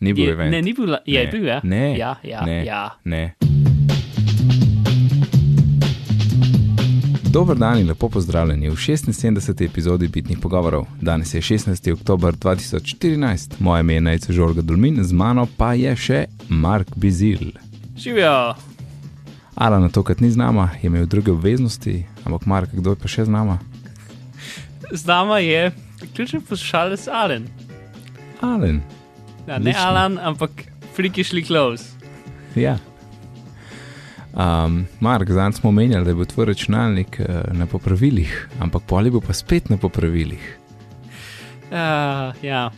Ni bil Je, event. ne, ni bil, je Ne. bil, ja. Ne. Ja, ja, ne. ja. Ne. Dober dan in lepo pozdravljeni v 76. epizodi Bitnih pogovorov. Danes je 16. oktober 2014, moje ime je Najce Žorga Dulmin, z mano pa je še Mark Bizil. Živijo. Alan na tokrat ni z nama, je imel druge obveznosti, ampak Mark, kdo je pa še z nama? Z nama je ključni poslušalec Alan. Alan. Ja, ne. Alan, ampak freakishly close. Ja. Um, Mark, zdaj smo omenjali, da bil tvoj računalnik uh, na popravilih, ampak poli bo pa spet na popravilih. Uh, ja,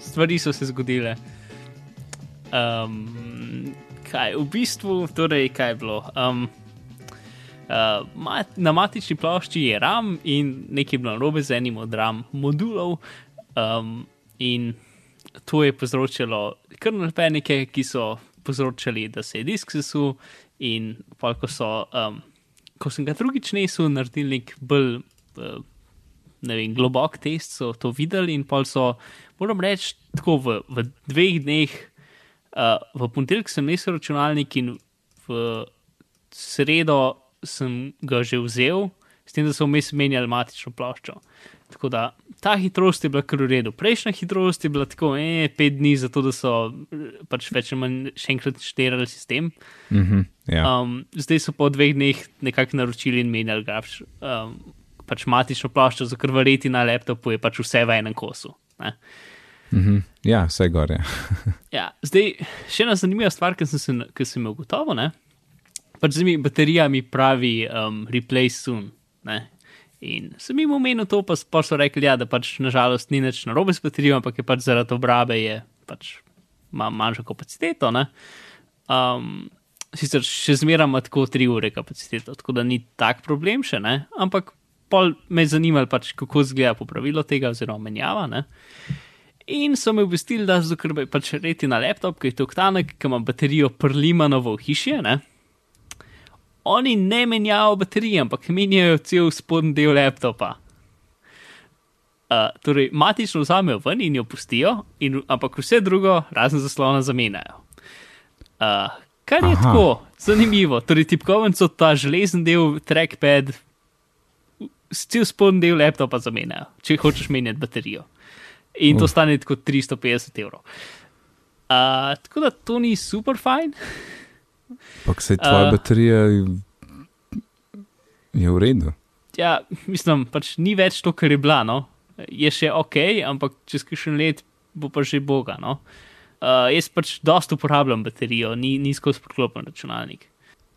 stvari so se zgodile. Um, kaj, v bistvu, torej, kaj je bilo? Um, uh, mat, na matični plošči je RAM in nekaj bilo narobe z enim od RAM modulov, um, in to je povzročilo kernel panike, ki so povzročali, da se je disk sesul. In pa, ko, so, um, ko sem ga drugič nesel, naredili nek bolj. Uh, ne vem, globok test so to videli in pol so, moram reči, tako v, v dveh dneh, uh, v ponedeljek sem nesel računalnik in v sredo sem ga že vzel, s tem, da so vmes menjali matično ploščo. Tako da ta hitrost je bila kar v redu. Prejšnja hitrost je bila tako, eh, pet dni, zato da so eh, pač več ali manj še enkrat šterali sistem. Mhm, ja. Um, zdaj so po dveh dneh nekako naročili in menjali graf, um, pač matično ploščo, za kar verjeti na laptopu je pač vse v enem kosu. Ne? Mhm, ja, vse gore. Ja, zdaj, še ena zanimiva stvar, ki sem, se, ki sem jo ugotovil. ne. Pač zdaj mi baterija mi pravi um, replace soon. Ne? In sem jim omenil to, pa, pa so rekli, ja, da pač nažalost ni nič narobe s baterijo, ampak je pač zaradi obrabe je pač ima manjšo kapaciteto. ne. Um, sicer še zmeraj ima tako 3 ure kapaciteto, tako da ni tak problem še, ne? ampak pol me je zanimalo, pač, kako izgleda popravilo tega, oziroma menjava. Ne? In so me obvestili, da so krbe pač reti na laptop, ki je to tanek, ki ima baterijo prlimanovo v hiši. Ne? Oni ne menjajo baterije, ampak menjajo cel spodnji del laptopa. Uh, torej, matično vzamejo ven in jo pustijo, in, ampak vse drugo, razen zaslona, zamenjajo. Uh, kar je Aha. Tako zanimivo. Torej, tipkovnico, ta železen del, trackpad, cel spodnji del laptopa zamenjajo, če hočeš menjati baterijo. In to Uf. stane kot 350 evrov. Uh, tako da to ni super fajn. Ampak se tvoja Uh. baterija je v redu. Ja, mislim, pač ni več to, kar je bila. No? Je še ok, ampak čez kakšen let bo pa že boga. No? Uh, jaz pač dosta uporabljam baterijo, ni, ni skozi priklopen računalnik.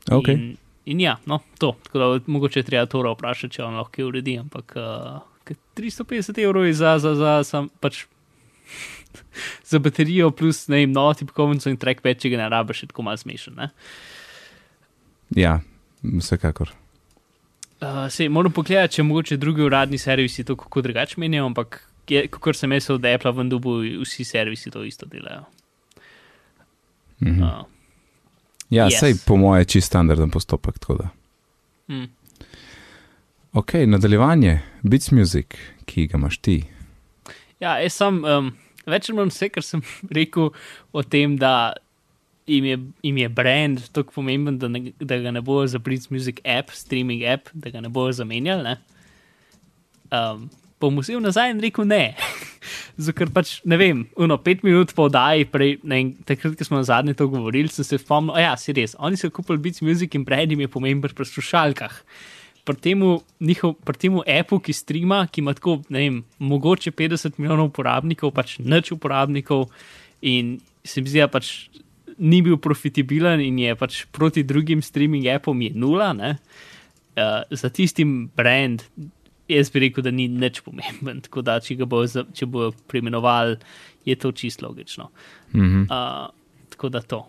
Okay. In, in ja, no, to. Tako da mogoče treba Tora vprašati, če on lahko uredi, ampak uh, ke 350 evrov je za, za, za, sam, pač, za baterijo plus ne vem, novo tipkovnico in trackpad, če ga ne rabiš, je tako malo smešen. Ne? Ja, vsekakor. Uh, sej, moram pogledati, če mogoče drugi uradni servisi to kako drugače menijo, ampak kot sem jaz od Apple v Dubu, vsi servisi to isto delajo. Mhm. Uh, Ja, Yes. sej po moje čist standarden postopek. mm. Ok, nadaljevanje, Beats Music, ki ga imaš ti. Ja, jaz sem um, več ali manj vse, kar sem rekel o tem, da jim je, jim je brand tako pomemben, da, ne, da ga ne bojo za Beats Music app, streaming app, da ga ne bojo zamenjali. Ne? Um, bom vzel nazaj in rekel ne. Zato, pač ne vem, uno, pet minut po oddaji, prej, ne, takrat, ko smo na zadnje to govorili, sem se spomnil, a ja, si res, oni so kupili Beats Music in brand jim je pomemben pri slušalkah. Pri temu, njihov, pri temu appu, ki streama, ki ima tako, ne vem, mogoče 50 milijonov uporabnikov, pač nič uporabnikov, in se mi zdi, da pač ni bil profitabilen in je pač proti drugim streaming appom je nula. ne. Uh, za tistim brand, jaz bi rekel, da ni nič pomemben. Tako da, če ga bo, za- če bo preimenovali, je to čisto logično. Mhm. Uh, tako da to.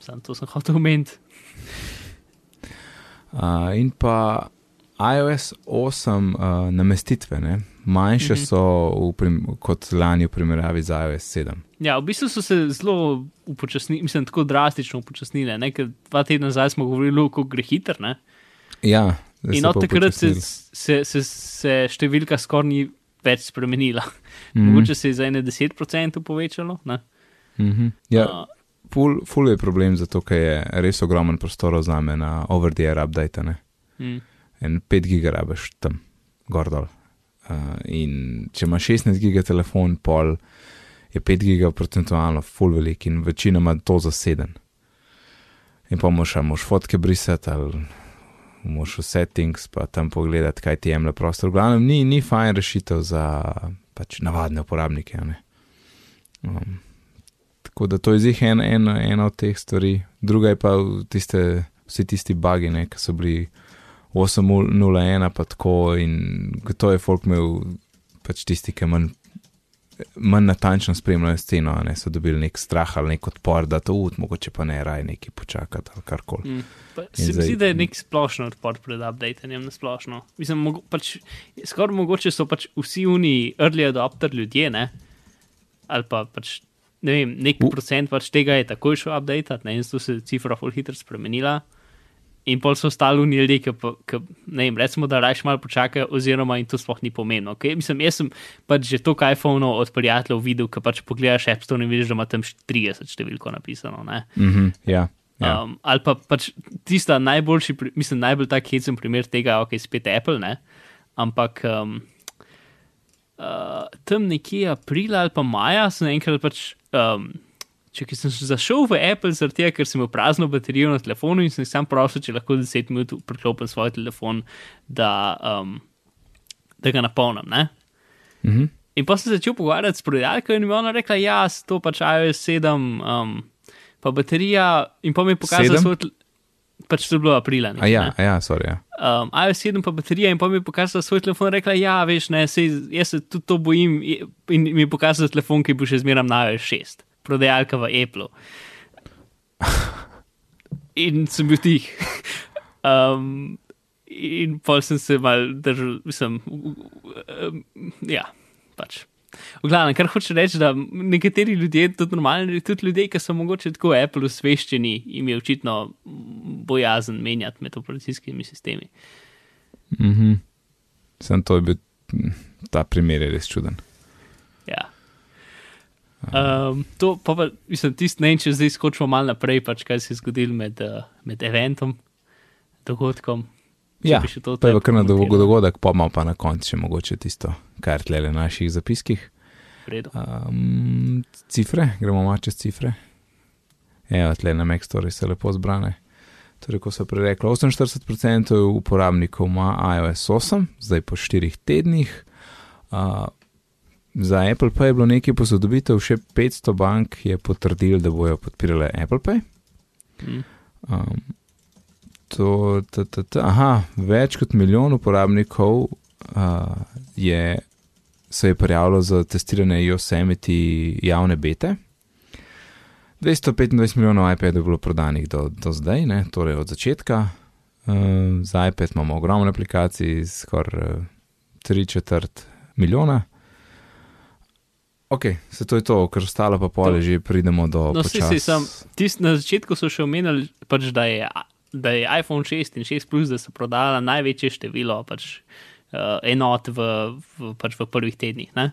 Sam to sem hotel omeniti. Uh, in pa iOS 8 uh, namestitve, ne? manjše Mhm. so kot lani v primerjavi z iOS 7. Ja, v bistvu so se zelo upočasnili, mislim, tako drastično upočasnili. ne, ker Dva tedna nazaj smo govorili, kako gre hiter. ne. Ja, In od takrat se, se, se, se številka skoraj ni več spremenila. Mhm. Mogoče se je za ene 10% povečalo. Ne? Mhm. Ja, Uh, ful, ful je problem, zato ker je res ogromen prostor za me na over-the-air update. Ne? mm, En 5 giga rabiš tam, gor dol. Uh, in če imaš 16 giga telefon, pol je 5 giga procentualno full velik in večinoma to zaseden. In pa moš, moš fotke brisati ali moš v settings pa tam pogledati, kaj ti jemlje prostor. V glavnem ni, ni fajn rešitev za pač navadne uporabnike. ne. Um, tako da to je zih ena en, ena od teh stvari. Druga je pa tiste, vsi tisti bagi, ne, ki so bili 8.01 pa tako in to je folk imel pač tisti, ki manj, manj natančno spremljajo sceno, ne so dobili nek strah ali nek odpor, da to ud, mogoče pa ne raj neki počakati ali karkoli. mm. Se zdaj- zdi, da je nek splošno odpor pred updatenjem na splošno. Mislim, mogo, pač, skoraj mogoče so pač vsi oni early adopter ljudje, ne? ali pa pač. Ne vem, nek U- procent pač tega je takoj šel update, ne, in zato se cifra full hitro spremenila. In pol so ostali v ljudje, ki, ki ne vem, recimo, da rajš malo počakajo, oziroma jim to sploh ni pomembno. Okay? Mislim, jaz sem pač že to iPhone od prijateljev videl, ki pač pogledaš App Store in vidiš, da ima tam 30 številko napisano. Ne? Mhm, ja, ja. Um, ali pa pač tista najboljši, mislim, najbolj tak hecen primer tega, ok, spet Apple, ne? ampak um, uh, tam nekje aprila ali pa maja sem enkrat pač. Um, Če sem zašel v Apple, zaradi tega, ker sem imel prazno baterijo na telefonu in sem sam prosil, če lahko 10 minut priklopim svoj telefon, da, um, da ga napolnim. Ne? Mhm. In pa sem se začel pogovarjati s prodajalko in mi je ona rekla, ja, to pač iOS 7, um, pa baterija, in pa mi je pokazala svoj. Pač to je bilo aprila. A ja, a ja, sorry. Ja. Um, iOS 7 pa baterija in pa mi je pokazala svoj telefon in rekla, ja, veš, ne, sej, jaz se tudi to bojim in mi je pokazala telefon, ki bo še zmeraj na iOS 6, prodajalka v Apple. In sem bil tih. Um, in pol sem se mal držal, mislim, um, ja, pač. V glavnem, kar hoče reči, da nekateri ljudje, tudi normalni, tudi ljudje, ki so mogoče tako Apple usveščeni, jim je očitno bojazen menjati med operacijskimi sistemi. Mhm. Sem to je bil, mm, ta primer je res čuden. Ja. Um, to pa, pa mislim, tisti ne, če zdaj skočimo malo naprej, pač kaj se je zgodilo med, uh, med eventom, dogodkom. Ja, to To je pa kar na dolgo dogodek, pa malo pa na koncu še mogoče tisto, kar tle v naših zapiskih. V redu. Um, cifre, gremo malo čez cifre. Evo, tle na Mac Story so lepo zbrane. Torej, ko so prej rekli, 48% uporabnikov ima iOS 8, zdaj po 4 tednih. Uh, za Apple Pay je bilo nekaj posodobitev, še 500 bank je potrdil, da bojo podpirale Apple Pay. Um, to, t, t, t, aha, več kot milijon uporabnikov uh, je, se je prijavilo za testiranje Yosemite javne bete. 225 milijonov iPadov je bilo prodanih do, do zdaj, ne, torej od začetka. Uh, za iPad imamo ogromno aplikacij, skoraj uh, tri četrt milijona. Ok, se to je to, ker ostalo pa pole To- že pridemo do. No, si, počas- si, sam, tist, na začetku so še omenili, pač, da, je, da je iPhone 6 in 6 Plus, da so prodala največje število pač, uh, enot v, v, pač v prvih tednih. Ne?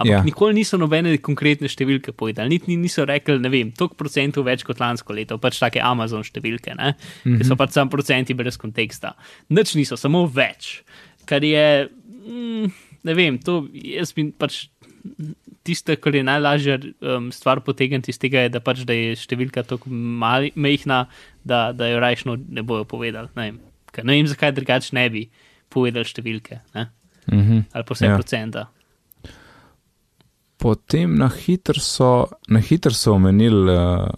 Ampak Ja. nikoli niso nobene konkretne številke povedali, niti niso rekli, ne vem, toliko procentov več kot lansko leto, pač take Amazon številke, ne? Mm -hmm. ki so pač sam procenti brez konteksta. Nič niso, samo več, kar je, mm, ne vem, to jaz bi pač tiste, kar je najlažja um, stvar potegniti iz tega, je, da, pač, da je številka tako majhna, da, da jo rajšno ne bojo povedali. Ne vem, Ker ne vem zakaj drugače ne bi povedali številke ne? Mhm. ali pa vse ja. procenta. Potem na hitro so, na hitro so omenili, uh,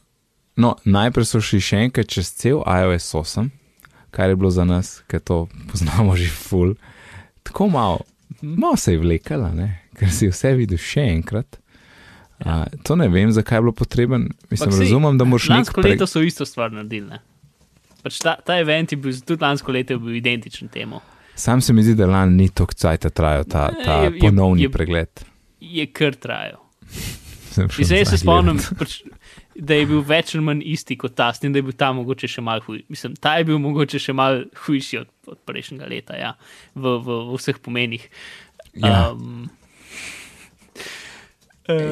no, najprej so šli še enkrat čez cel iOS 8, kar je bilo za nas, ker to poznamo že full. Tako malo, malo se je vlekala, ne? ker si vse videl še enkrat. Uh, to ne vem, zakaj je bilo potreben. Mislim, saj, razumem, da moraš nek Lansko leto so isto stvar naredili. Pač ta, ta event je bil, tudi lansko leto je bil identičen temu. Sam se mi zdi, da lani ni toliko cajt trajal ta, ta je- je- ponovni je- pregled. Je kar trajal. Zdaj se spomnim, pač, da je bil več ali manj isti kot ta, s tem, da je bil ta mogoče še mal hujši. Mislim, ta je bil mogoče še mal hujši od, od prejšnjega leta, ja, v, v, v vseh pomenih. Ja. Um,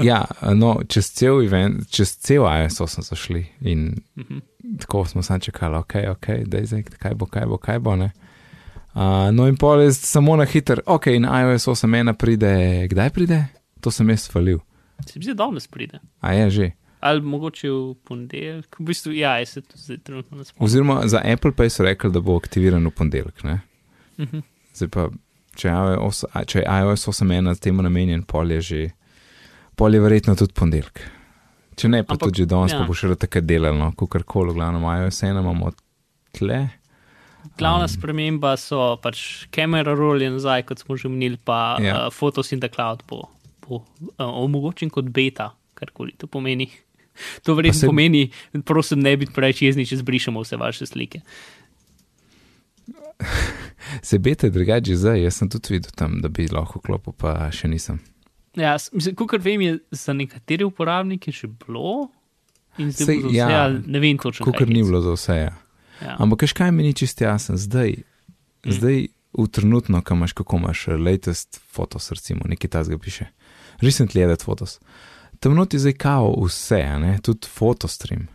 Ja, no, čez cel event, čez cel ISO smo zašli in Uh -huh. tako smo samo čakali, ok, ok, da je zdaj, kaj bo, kaj bo, kaj bo. Ne? Uh, no, in pol je samo na hiter, ok, in iOS 8.1 pride, kdaj pride? To sem jaz falil. Se mi zdi, da danes pride. A je že. Ali mogoče v ponedeljek, v bistvu, ja, jaz se to zdaj trenutno ne spomnim. Oziroma za Apple pa so rekli, da bo aktiviran v ponedeljek. ne. Uh -huh. Zdaj pa, če je iOS, če je iOS 8.1 temu namenjen, pol je že, pol je verjetno tudi ponedeljek. Če ne, pa Ampak, tudi že danes, ja. pa bo še tako delalo, no, kakor koli, v glavnem iOS 1 imamo tle. Glavna Um. sprememba so pač kamera roll je nazaj, kot smo že omenili, pa ja. uh, Photos in the Cloud bo, uh, omogočen kot beta, karkoli to pomeni. To verjetno se- pomeni, prosim, ne biti preveč jezni, če zbrišemo vse vaše slike. Se bete drugače zdaj, jaz sem tudi videl tam, da bi lahko klopil, pa še nisem. Ja, mislim, kot vem, je za nekatere uporabnike že bilo. In zdaj Sej, bo za vse, ja, ja, ne vem točno. Kot ni bilo za vse. Ja. Ja. Ampak, kaj mi ni čist jasen, zdaj, mm. Zdaj v trenutno, ko imaš, kako imaš eh, latest fotos, recimo, nekaj tazga piše. Recently added photos. Tam noti zdaj kao vse, ne, tudi fotostream.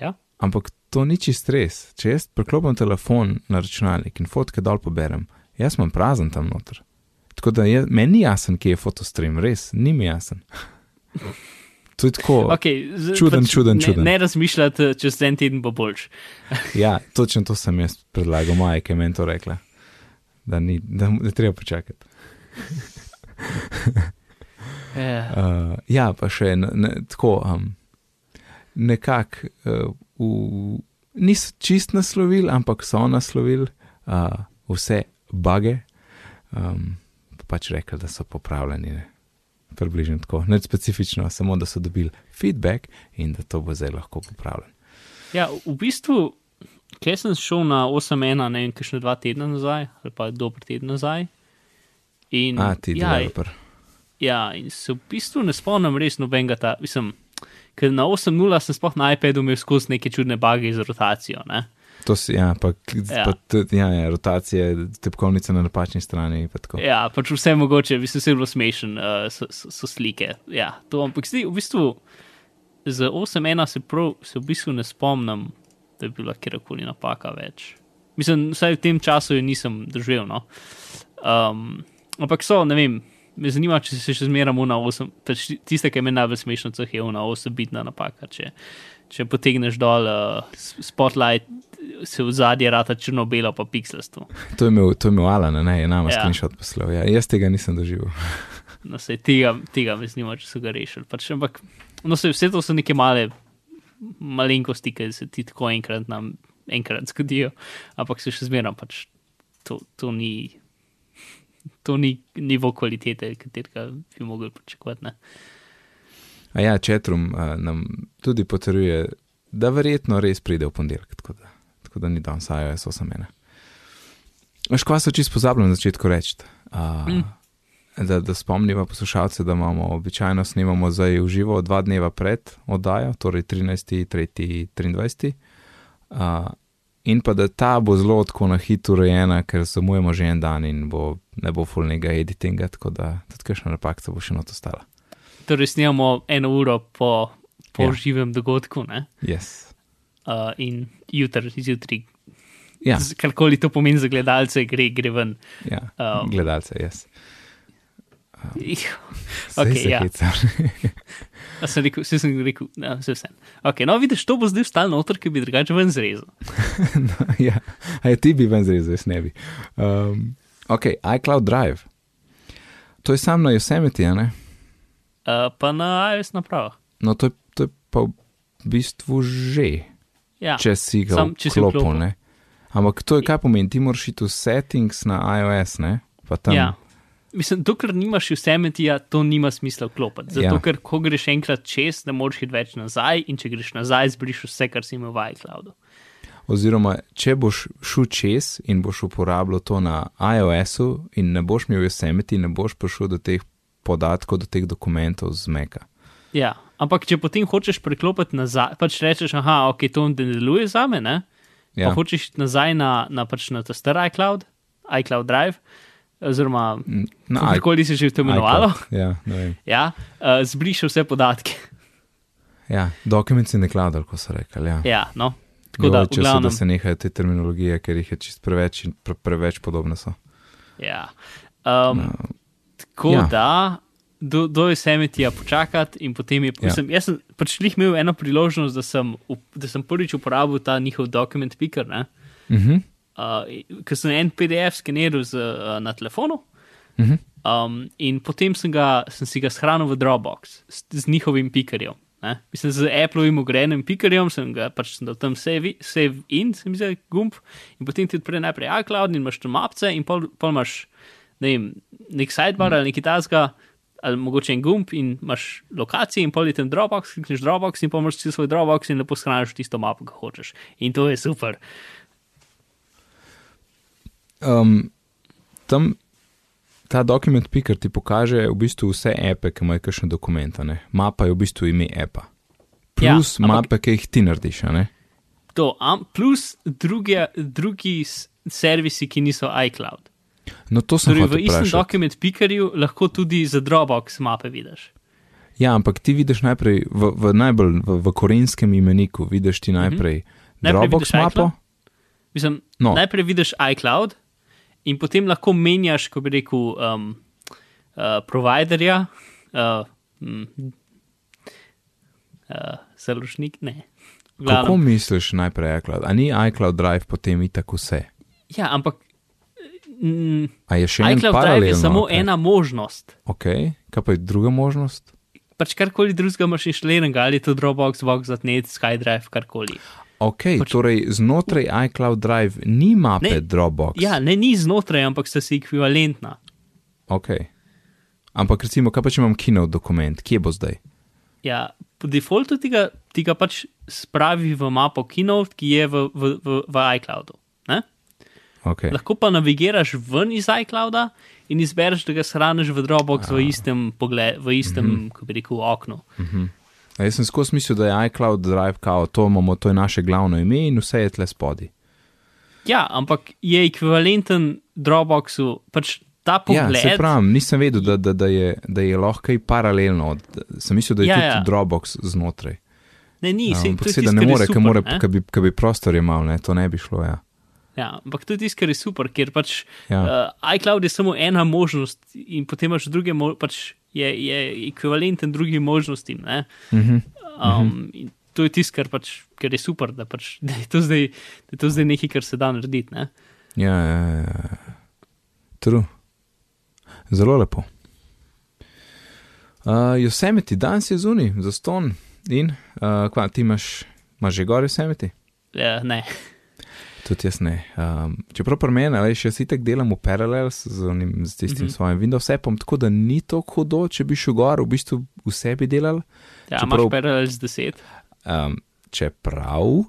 Ja. Ampak to ni čist res. Če jaz preklopim telefon na računalnik in fotke dol poberem, jaz imam prazen tam noter. Tako da je, meni ni jasen, kje je fotostream, res, ni mi jasen. To je tako. Okay, z, Čuden, čuden, ne, čuden. Ne razmišljati, čez en teden bo boljš. Ja, točno to sem jaz predlagal, Maja, ki je meni to rekla. Da, ni, da, da treba počakati. Ja. Uh, ja, pa še ne, ne, tako, um, nekako uh, niso čist naslovili, ampak so naslovili uh, vse bage, um, pa pač rekli, da so popravljeni. Ne. Približno tako, ne specifično, samo da so dobili feedback in da to bo zdaj lahko popravljeno. Ja, v bistvu, kaj sem šel na 8.1, ne vem, kakšne dva tedna nazaj, ali pa dober teden nazaj. In, A, ti ja, developer. Ja, in se v bistvu ne spomnim res nobenega ta, mislim, ker na 8.0 sem sploh na iPadu imel skozi neke čudne bage z rotacijo, ne. To si, ja, pa, ja. Pa tudi, ja, ja, rotacije, tepkovnice na napačni strani. pa tako. Ja, pač vse mogoče, bi se vse bilo smešen, uh, so, so, so slike. Ja, to, ampak zdaj v bistvu z 8.1 se, prav, se v bistvu ne spomnim, da je bila kjerkoli napaka več. Mislim, vsaj v tem času jo nisem doživel. No. Um, ampak so, ne vem, me zanima, če se še zmeramo na 8, pač tiste, ki je meni najbolj smešno, je na 8 bitna napaka. Če, če potegneš dol uh, spotlight, se v zadnji rata črno-belo, pa pixelstvo. To je imel, to je imel Alan, ne, je nama ja. Ja. screenshot poslal. Ja, jaz tega nisem doživel. No, se tega, tega me zanima, če so ga rešili. Pač, ampak, no, se, vse to so neke male malenkosti, ki se ti tako enkrat, nam, enkrat zgodijo, ampak se še zmeraj pač to, to ni. To ni nivo kvalitete, katerega bi mogli pričakovati. ne. A ja, Četrum uh, nam tudi potrjuje, da verjetno res pride v ponedeljek, tako da, tako da ni danes iOS 8.1. Veš, kva so čisto pozabili na začetku reči? Uh, Mm. Da, da spomniva poslušalce, da imamo običajno snemamo zdaj v živo dva dneva pred oddajo, torej 13. 3. 23. Uh, in pa da ta bo zelo tako na hitro urejena, ker zamujamo že en dan in bo, ne bo fulnega editinga, tako da tudi kakšna napaka bo še not ostala. Torej, snemamo eno uro po, po Ja. živem dogodku ne? Yes. uh, in jutri, zjutraj, Ja, z- karkoli to pomeni za gledalce, gre, gre ven. ja. Um, gledalce, jaz. Saj Okej, se ja. hecam. A sem rekel, vse sem rekel, ne, vse vse. Ok, no vidiš, to bo zdaj stalno noter, ki bi drugače ven zrezal. no, ja, a je ti bi ven zrezal, jaz ne bi. Um, ok, iCloud Drive. To je sam na Yosemite, ne? Uh, pa na iOS napravah. No, to je, to je pa v bistvu že, Ja, če si ga Sam, če si vklopil, vklopil. ne? Ampak to je kaj pomeni, ti moraš iti v settings na iOS, ne? Pa tam. ja. Mislim, dokler nimaš Yosemitija, to nima smisla vklopiti. Zato, Ja. ker ko greš enkrat čez, ne moreš iti več nazaj, in če greš nazaj, zbrišeš vse, kar si imel v iCloudu. Oziroma, če boš šel čez in boš uporabljal to na iOS-u in ne boš imel Yosemite, ne boš prišel do teh podatkov, do teh dokumentov z Meka. Ja, ampak če potem hočeš preklopiti nazaj, pač rečeš, aha, ok, to ne deluje za me, ne? Ja. Pa hočeš nazaj na, na, pač na ta star iCloud, iCloud Drive, oziroma Mm, Na kakorkoli se že to imenovalo. Ja, ne vem. ja, uh, zbriše vse podatke. Ja, documents in cloud, kot so rekli. Ja. Ja, no. Tako da, Jo, v če so, glavnem, da se nehajo te terminologije, ker jih je čist preveč in pre, preveč podobne so. ja. Um, No, Tako Ja. ja. da, do, do Yosemitija počakati in potem je. Ja. Ja. Sem, jaz sem pač lih imel eno priložnost, da sem, da sem prvič uporabil ta njihov dokument picker, ne, uh -huh, uh, ker sem en PDF skeniral z, uh, na telefonu. uh -huh. Um, in potem sem, ga, sem si ga shranil v Dropbox z, z njihovim pikerjem. Ne? Mislim, z Appleovim ugrejenim pikerjem sem ga pač sem dal tam save, save in, se mi zdi, gumb. In potem ti odpre najprej iCloud in imaš tam mapce, in pol, pol imaš ne vem, nek sidebar ali nekaj tasga, ali mogoče en gumb in imaš lokacije in pol je tam Dropbox, klikneš Dropbox in imaš ti svoj Dropbox in lepo shraniš tisto mapo, ki hočeš. In to je super. Um, tam ta dokument picker ti pokaže v bistvu vse ape, ki imajo kakšne dokumente. Ne? Mapa je v bistvu ime. Ja, Plus ja, mape, ki jih ti narediš. To, am, plus druge, drugi servisi, ki niso iCloud. No, to sem Torej, v istem vprašati. dokument pickerju lahko tudi za Dropbox mape vidiš. Ja, ampak ti vidiš najprej v, v najbolj v, v korenskem imeniku, vidiš ti najprej Mhm. Najprej Dropbox vidiš mapo. Mislim, no. najprej vidiš iCloud in potem lahko menjaš, ko bi rekel, um, uh, providerja, uh, mm, uh, založnik, ne. V Kako glavnem. misliš najprej iCloud? A ni iCloud Drive potem itak vse? Ja, ampak mm, A je še en iCloud Drive je samo okay. ena možnost. Ok, kaj pa je druga možnost? Pač karkoli drugega imaš inštaliranega, ali je to Dropbox, Box.net, SkyDrive, karkoli. Ok, Pač- torej znotraj iCloud Drive ni mape Ne, Dropbox. Ja, ne ni znotraj, ampak sta si ekvivalentna. Ok. Ampak recimo, kaj pa če imam Keynote dokument, kje bo zdaj? Ja, po defaultu ti ga, ti ga pač spravi v mapo Keynote, ki je v, v, v, v iCloudu. Ne? Okay. Lahko pa navigiraš ven iz iClouda in izbereš, da ga shraniš v Dropbox v istem, pogled, v istem mm -hmm. bi rekel, oknu. A jaz sem skozi mislil, da je iCloud Drive kao, to imamo, to je naše glavno ime in vse je tle spodaj. Ja, ampak je ekvivalenten Dropboxu, pač ta Ja, pogled. se pravi, nisem vedel, da, da, da, je, da je lahko kaj paralelno. Sem mislil, da je Ja, tudi ja. Dropbox znotraj. ne, ni, sej, Ampak seveda tisto, ne more, ker more, ker bi, bi prostor imel, ne, to ne bi šlo. Ja. Ja, ampak to je tisto, kar je super, ker pač Ja. ja. uh, iCloud je samo ena možnost in potem imaš druge, mo- pač je, je ekvivalenten drugim možnostim. Ne? Mhm. Um, in to je tisto, kar, pač, kar je super, da, pač, da, je to zdaj, da je to zdaj nekaj, kar se da narediti. Ne? Ja, ja, ja, ja. True. Zelo lepo. Uh, Yosemite, danes je zunaj, za ston. In, uh, kva, ti imaš, imaš že gor Yosemite? Ja, ne. Tudi jaz ne. Um, čeprav pri meni, ali še si tako delam v Parallels z, onim, z tistim mm. -hmm. svojim Windows appom, tako da ni tako hudo, če bi šel gor, v bistvu vse bi delal. Ja, Čeprav- imaš Parallels 10. Um, čeprav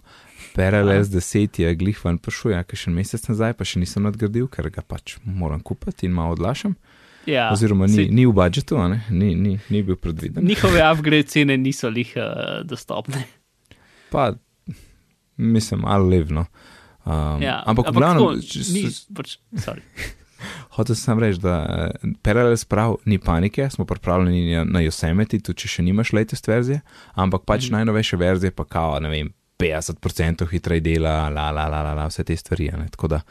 Parallels 10 je glihvan prišel, ja, še en mesec nazaj, pa še nisem nadgradil, ker ga pač moram kupiti in malo odlašam. Ja, Oziroma, ni, saj ni v budžetu, ni, ni, ni bil predviden. Njihove upgrade cene niso lih uh, dostopne. Pa, mislim, ali levno. Um, Ja, ampak, ampak s- pač, sorry. hotel sem reči, da eh, Parallels prav ni panike, smo pripravljeni na- Yosemite, tudi če še nimaš latest verzije, ampak pač Mhm. najnovejše verzije pa kao, ne vem, 50% hitreje dela, la, la, la, la, la, vse te stvari. Ne? Tako da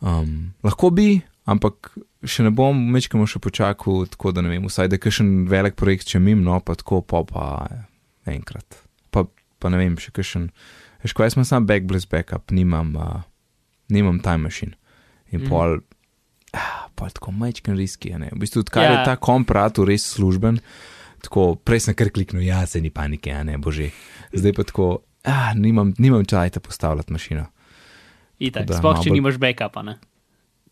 um, lahko bi, ampak še ne bom, mečkamo še počakal, tako da ne vem, vsaj da kakšen velik projekt če mim, no pa tako, pa pa eh, enkrat. Pa, pa ne vem, še kakšen, veš, kaj sem sam backblaze backup, nimam, uh, nimam time machine. In mm. pol, ah, pol tako majčken riski, ne. V bistvu, odkar Ja. je ta komparator res služben, tako prej sem kar kliknil, ja, se ni panike, a ne, bože. Zdaj pa tako, ah, nimam, nimam čajta postavljati mašino. Itak, da sploh če bolj- nimaš backupa. Ne?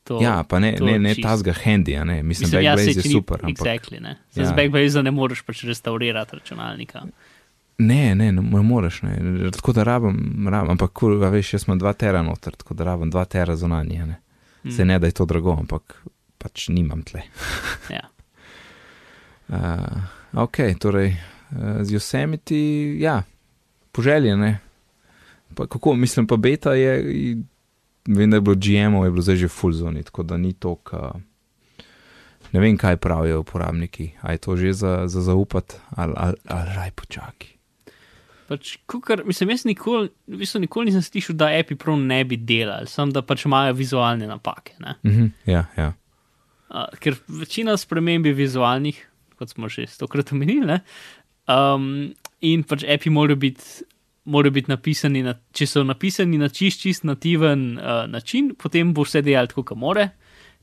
To, Ja, pa ne, ne, ne čisto. tazga handy, ne. Mislim, Mislim, ja, Backblaze je super, ampak. Exactly, ne. Ja. Ja. Z Backblaze ne moreš pač restaurirati računalnika. Ne, ne, ne, ne moreš, ne. Tako da rabim, rabim ampak kul, a veš, jaz imam 2 tera noter, tako da rabim 2 tera zunanje, ne. Mm. Se ne, da je to drago, ampak pač nimam tle. Ja. Uh, ok, torej uh, z Yosemite, ja, poželjene. Pa kako, mislim, pa beta je, vem, da je bilo GM-ov, je bilo zdaj že full zoni, tako da ni to, ka, Ne vem, kaj pravijo uporabniki. A je to že za, za zaupati, ali, ali, ali raj počaki. Pač, kukar, mislim, jaz nikoli, v bistvu nikoli nisem slišal, da api prav ne bi delali, samo da pač imajo vizualne napake. ne. Mhm, ja, ja. Uh, ker večina sprememb je vizualnih, kot smo že stokrat omenili, ne? um, in pač api morajo biti. Morajo biti napisani, na, če so napisani na čist, čist nativen uh, način, potem bo vse delal tako, kot more.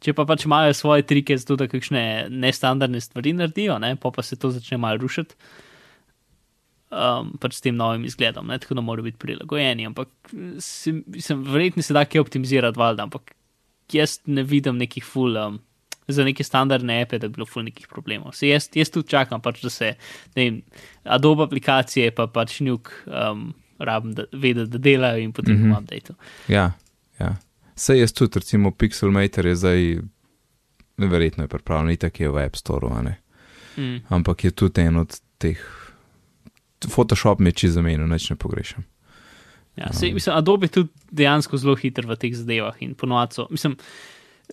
Če pa pač imajo svoje trike, zato da kakšne nestandardne stvari naredijo, ne, pa, pa se to začne malo rušiti, um, pač s tem novim izgledom, ne, tako da morajo biti prilagojeni. Ampak se, sem, verjetno se da kaj optimizirati, valjda, ampak jaz ne vidim nekih full. Um, Za neke standardne ape, da bi bilo ful nekih problemov. Se jaz, jaz tudi čakam, pač, da se ne vem, Adobe aplikacije, pa pač njuk um, rabim, da vedo, da delajo in potem mm Mhm. -hmm. update. ja, ja. Sej jaz tudi, recimo Pixelmator je zdaj, verjetno je pripravljen, itak je v App Store. Mm. ampak je tudi en od teh. Photoshop mi je čisto zamenil, nič ne pogrešam. Ja, sej, mislim, Adobe je tudi dejansko zelo hiter v teh zadevah in ponovadi so. Mislim,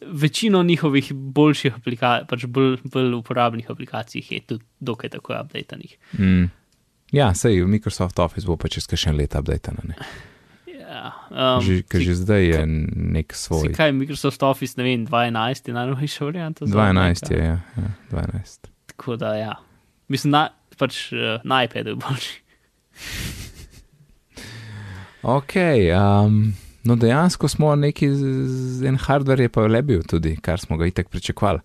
večino njihovih boljših aplikacij, pač bolj, bolj uporabnih aplikacij je tudi dokaj tako updatenih. Mm. Ja, sej Microsoft Office bo pa čez kakšen let update. Ne? Ja, um, Že, si- že zdaj je nek si svoj. Kaj Microsoft Office, ne vem, 12 je najnovejša varianta. za 12 Maca. je, ja, ja 12. Tako da, ja. Mislim, na, pač uh, na iPadu boljši. Ok, um, no dejansko smo neki, z- z- en hardware je pa le bil tudi, kar smo ga itek pričakovali.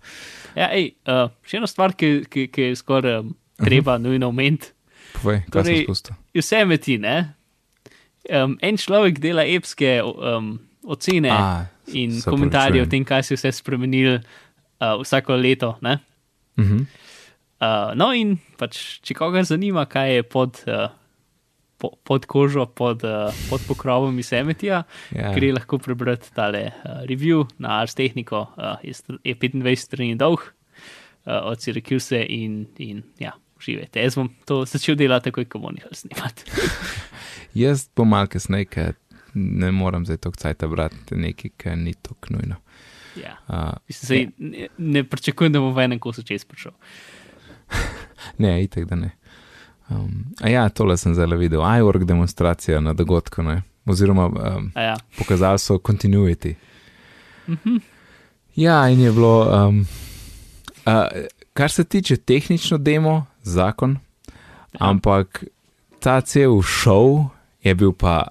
Ja, ej, uh, še ena stvar, ki, ki, ki je skoraj um, treba nujno omeniti. Povej, kaj Torej- si spustil? je vse meti, ne? Um, en človek dela epske um, ocene A, in komentarje o tem, kaj se je vse spremenilo uh, vsako leto. Ne? Mhm. Uh, no, in pač, če koga zanima, kaj je pod, uh, po, pod kožo, pod, uh, pod pokrovom iz Emetija, Ja. gre lahko prebrati tale uh, review na Ars Technico, uh, je, je 25 strani dolg uh, od Syracuse in, in ja, uživajte. Jaz bom to začel delati takoj, ko bomo nehali snemati. Jaz bom mal kasneje, ker ne morem zdaj toliko cajt brati nekaj, kar ni tako nujno. ja. Uh, Mislim, sej, ne, ne pričakujem, da bom v enem kosu čez prišel. ne, itek da ne. Um, a ja, tole sem zdaj videl, iWork demonstracija na dogodku, ne? oziroma um, A Ja. pokazali so continuity. Mhm. Ja, in je bilo, um, uh, kar se tiče tehnično demo, zakon, Ja. ampak ta cel šov je bil pa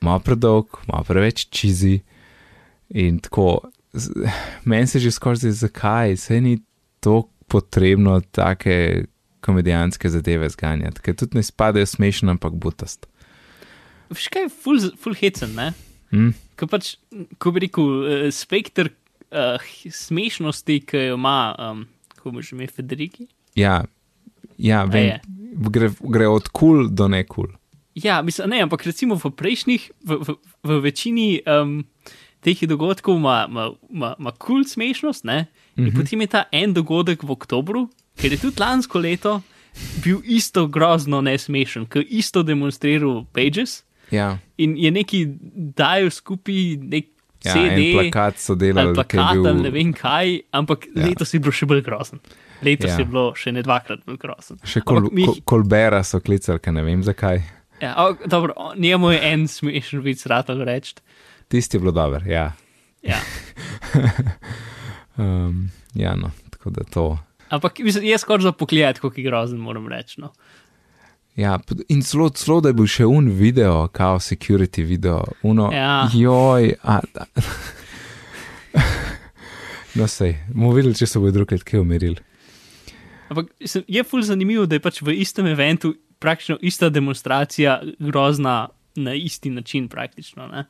malo predolg, malo preveč čizi in tako. Meni se že skoraj zdi, zakaj se ni tako potrebno take komedijanske zadeve zganjati, ker tudi ne spadajo smešno, ampak butast. Veš kaj je full, full hecen, ne? Hm? Ko pač, ko bi rekel, uh, spektr uh, smešnosti, ki jo ima, um, kako bo že ime Federiki. Ja, ja vem, gre, gre od kul cool do ne kul. Cool. Ja, mislim, ne, ampak recimo v prejšnjih, v, v, v večini um, teh dogodkov ima- ima ima- ima kul cool smešnost, ne? In Mhm. potem je ta en dogodek v oktobru, ker je tudi lansko leto bil isto grozno nesmešen, ki je isto demonstriral Pages Ja, in je neki dajal skupaj nek ja CD. plakat so delali, plakat, bil. ne vem kaj, ampak Ja. letos je bilo še bolj grozen. Letos Ja. je bilo še ne dvakrat bolj grozen. Še kol, mi- kol, kolbera so klicali, ker ne vem zakaj. Ja, o, dobro, njemu je en smešen vic rado reči. Tisti je bilo dober, ja. Ja. Um, ja, no, tako da to. Ampak mislim, je skoraj za pogled, kako je grozen, moram reči. No. Ja, in celo, celo da je bil še un video, kao security video, uno, Ja. joj, a, a. no, sej, bomo videli, če se bo drugkrat kaj umiril. Ampak je ful zanimivo, da je pač v istem eventu praktično ista demonstracija grozna na isti način praktično. Ne?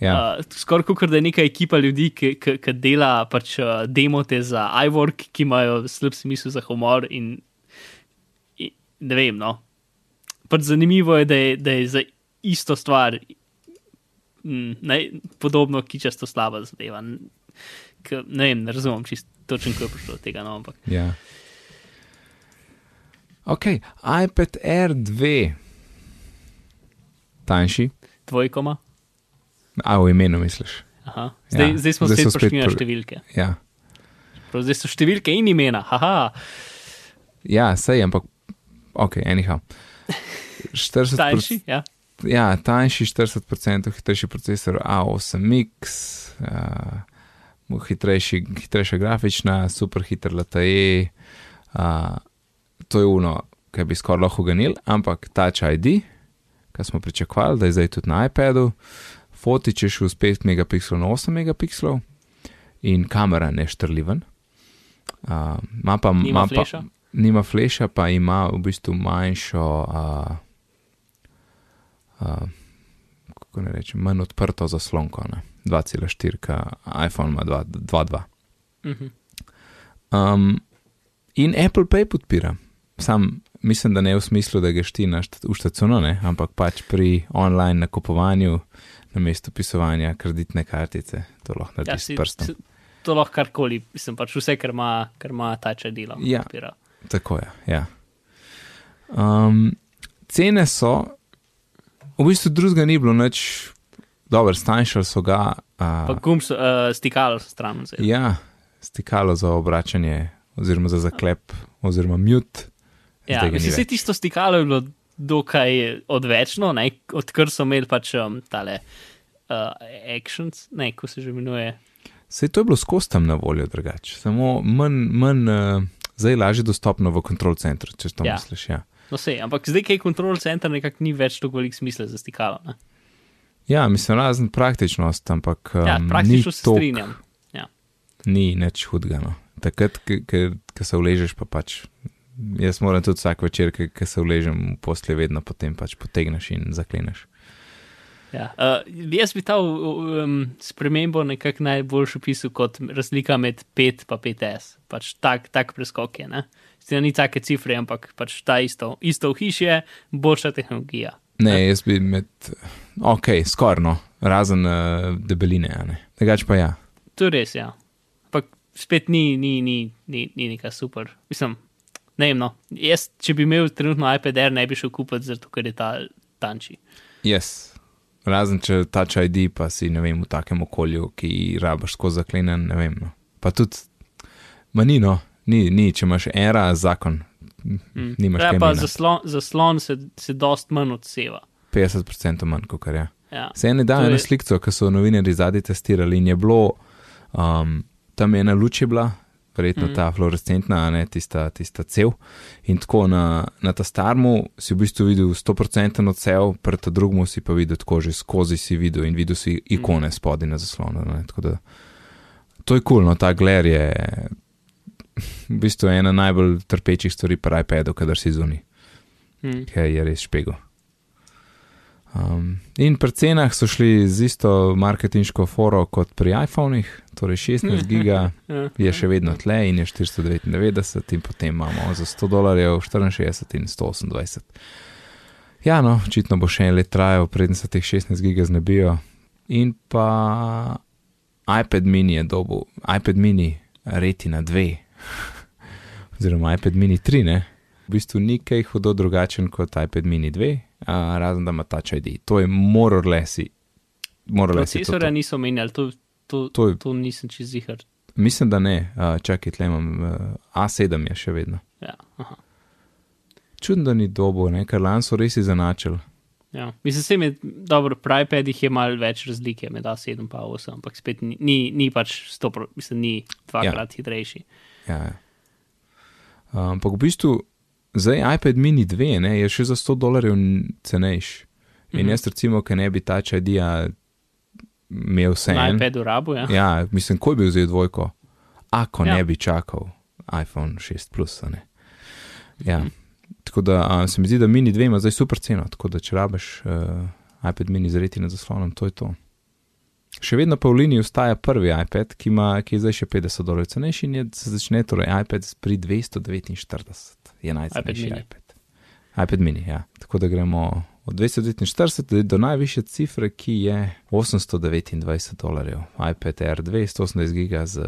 Ja, Uh, skoraj kot da je neka ekipa ljudi, ki, ki, ki dela pač uh, demote za iWork, ki imajo slab smisel za humor. In, in ne vem, no. Pač zanimivo je, da je, da je za isto stvar mm, ne, podobno kičasto slaba zadeva. K, ne vem, ne razumem čisto točno, kako je prišlo do tega. No, ampak ja. Ok, iPad Air 2, tanjši, dvojkoma. A v imenu misliš. Aha. Zdaj, Ja, zdaj smo zdaj spet prišli na številke. Ja, prav, zdaj so številke in imena, haha. Ja, sej, ampak ok, anyhow. 40%, Tanjši, ja. ja, tanjši 40% hitrejši procesor A8X, uh, hitrejši, hitrejša grafična, super hiter LTE. Uh, to je uno, kar bi skoraj lahko ganil, ampak Touch ID, kar smo pričakovali, da je zdaj tudi na iPadu, fotič je šel z 5 megapikslov na 8 megapikslov in kamera neštrliven. Uh, ima pa, Nima ima pa, fleša? nima fleša, pa ima v bistvu manjšo, uh, uh, kako ne rečem, manj odprto zaslonko. Ne? 2,4, ka iPhone ima 2,2. Mhm. Um, in Apple Pay podpira. Sam mislim, da ne v smislu, da greš ti na štacuno, ne? ampak pač pri online nakupovanju, na mesto pisovanja kreditne kartice, to lahko Ja, narediš si, s prstom. si, to lahko karkoli, mislim pač vse, kar ima, kar ima ta če delo. Ja. Tako je. Ja. Um, cene so, v bistvu drugega ni bilo nič, dobro, stanjšali so ga. Pa Uh, gum so, uh, stikalo so stran. zdaj. ja, stikalo za obračanje, oziroma za zaklep, oziroma mute. Ja, mislim, vse več. tisto stikalo je bilo dokaj odvečno, ne? odkar so imeli pač um, tale uh, actions, ne, ko se že imenuje. Sej to je bilo skozi tam na voljo drugače, samo manj, manj uh, zdaj lažje dostopno v kontrol centru, če to Ja. misliš. Ja. No, sej, ampak zdaj, kaj je kontrol center, nekako ni več toliko velik smisla za stikalo. Ne? ja, mislim, razen praktičnost, ampak um, Ja, praktično se tok- strinjam. Ja. Ni nič hudega. No. Takrat, ko se vležeš, pa pač. Jaz moram tudi vsak večer, ko se vležem v posle, vedno potem pač potegneš in zakleneš. Ja. Uh, jaz bi ta um, spremembo nekako najbolj opisal kot razlika med 5 in 5S. Pač tak, tak preskok je. Zdaj ni take cifre, ampak pač ta isto, isto hišje, boljša tehnologija. Ne, jaz bi med, ok, skorno, razen uh, debeline, ne. Drugač pa ja. To je res, ja. Ampak spet ni, ni, ni, ni, ni neka super. Mislim, ne vem, no. Jaz, če bi imel trenutno iPad Air, ne bi šel kupiti, zato ker je ta tanči. Yes. Razen če Touch ID, pa si ne vem, v takem okolju, ki rabaš skozi zaklenen, ne vem. No. Pa tudi, manino, ni, ni, če imaš era, zakon, Mm. nimaš Ja, pa zaslon, zaslon se, se dost manj odseva. 50% manj, kot je. Ja. Se ene dajo je- na sliko, ki so novinari zadnji testirali in je bilo, um, tam je ena luč je bila, verjetno Mhm. mm. ta fluorescentna, ne tista, tista cev. In tako na, na ta starmu si v bistvu videl 100% odsev, pred ta drugmu si pa videl tako že skozi si videl in videl si ikone mm. spodaj na zaslonu. Ne, tako da to je kul, cool, no ta gler je v bistvu ena najbolj trpečih stvari pri iPadu, kadar si zunaj Mm. ki je res špego. Um, in pri cenah so šli z isto marketinško foro kot pri iPhonih, torej 16 giga Ja. je še vedno tle in je 499, in potem imamo za 100 dolarjev 64 in 128. Ja, no, očitno bo še en let trajal, preden se teh 16 giga znebijo. In pa iPad mini je dobil, iPad mini retina 2, oziroma iPad mini 3, ne. V bistvu ni kaj hudo drugačen kot iPad mini 2, a, razen da ima Touch ID. To je less je to to. niso menjali, to, to, To je- to nisem čez zihar. Mislim, da ne, uh, čakaj, tle imam uh, A7 je še vedno. Ja, aha. Čudno, da ni dobo, ne? ker lani so res izenačili. Ja. Mislim, se mi dobro, pri iPadih je malo več razlike med A7 in A8, ampak spet ni, ni, ni pač 100, pro- mislim, ni dvakrat ja. hitrejši. Ja, ja. Uh, Ampak v bistvu zdaj iPad mini 2 ne, je še za 100 dolarjev cenejši. In Mhm. jaz recimo, ker ne bi ta čadija imel vse en. iPadu rabu, ja. Ja, mislim, ko bi vzel dvojko, ako Ja. ne bi čakal iPhone 6 plus. ne. Ja. Mhm. Tako da a, se mi zdi, da mini 2 ima zdaj super ceno, tako da če rabeš uh, iPad mini z retina zaslonom, to je to. Še vedno pa v liniji ostaja prvi iPad, ki, ima, ki je zdaj še 50 dolarjev cenejši in je, se začne torej iPad pri 249, je najcenejši mini. iPad. iPad mini, ja. Tako da gremo od 249 do najvišje cifre, ki je 829 dolarjev. iPad Air 2, 180 giga z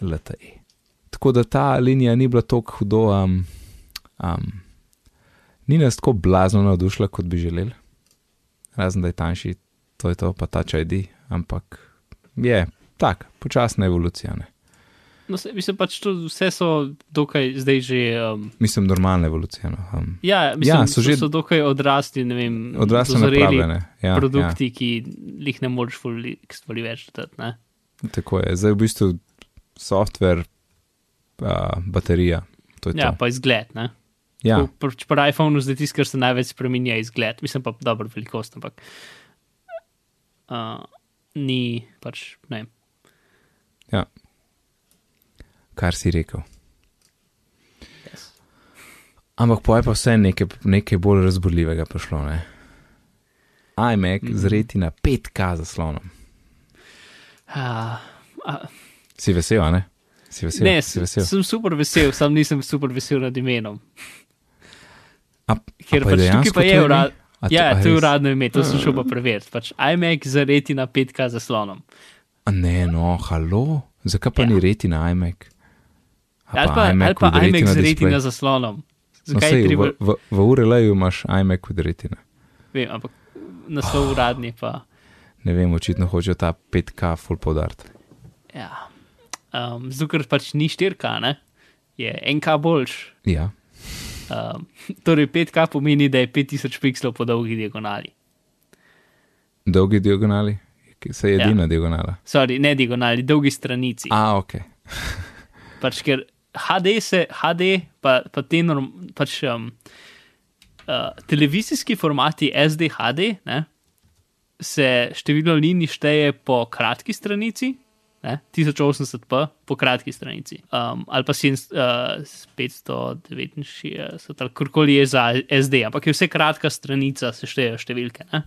LTE. Tako da ta linija ni bila tako hudo, um, um, ni nas tako blazno navdušila, kot bi želeli. Razen da je tanjši, to je to, pa Touch ID, ampak je tak, počasna evolucija. Ne? No, se, mislim pač, to vse so dokaj zdaj že. Um, Mislim, normalna evolucija. No. Um, ja, mislim, Ja, ja, so že- so dokaj odrasli, ne vem, dozoreli napravljene. Ja, produkti, ja. ki jih ne moreš stvari več dati. Ne? Ja, tako je. Zdaj v bistvu software, uh, baterija. To je Ja, to. pa izgled. Ne? Ja, Tako, Pri, pri iPhonu zdaj tisto, kar se največ spremenja, je izgled. Mislim pa dobro velikost, ampak uh, ni pač ne. vem, kar si rekel. Yes. Ampak poje pa vse nekaj, nekaj bolj razborljivega prišlo. Ne? iMac mm. z retina 5K zaslonom. Uh, uh, Si vesel, a ne? Si vesel? ne, si vesel. sem super vesel, sam nisem super vesel nad imenom. A, Ker a pa pač tukaj pa je ime? urad. A to- Ja, to je uradno ime, to sem šel pa preveriti. Pač iMac z retina 5K zaslonom. A ne, no, halo, zakaj pa ja. ni retina iMac? Ali pa, ali pa with iMac z display? retina zaslonom. No, Zakaj sej, je treba? v, v, v URL-ju imaš iMac with retina. Vem, ampak naslov uradni pa. Ne vem, očitno hočejo ta 5K full podariti. Ja. Um, Zato, ker pač ni 4K, ne? je 1K boljš. Ja, Um, torej 5K pomeni, da je 5000 pikslov po dolgi diagonali. dolgi diagonali, se je Ja. edina ja. diagonala. Sorry, ne diagonali, dolgi stranici. A, ok. Pač ker HD se, HD pa, pa te norm, pač, um, uh, televizijski formati SD HD, ne, se število linij šteje po kratki stranici, ne, 1080p po kratki stranici, um, ali pa 7, uh, 569, ali karkoli je za SD, ampak je vse kratka stranica, se štejejo številke. Ne.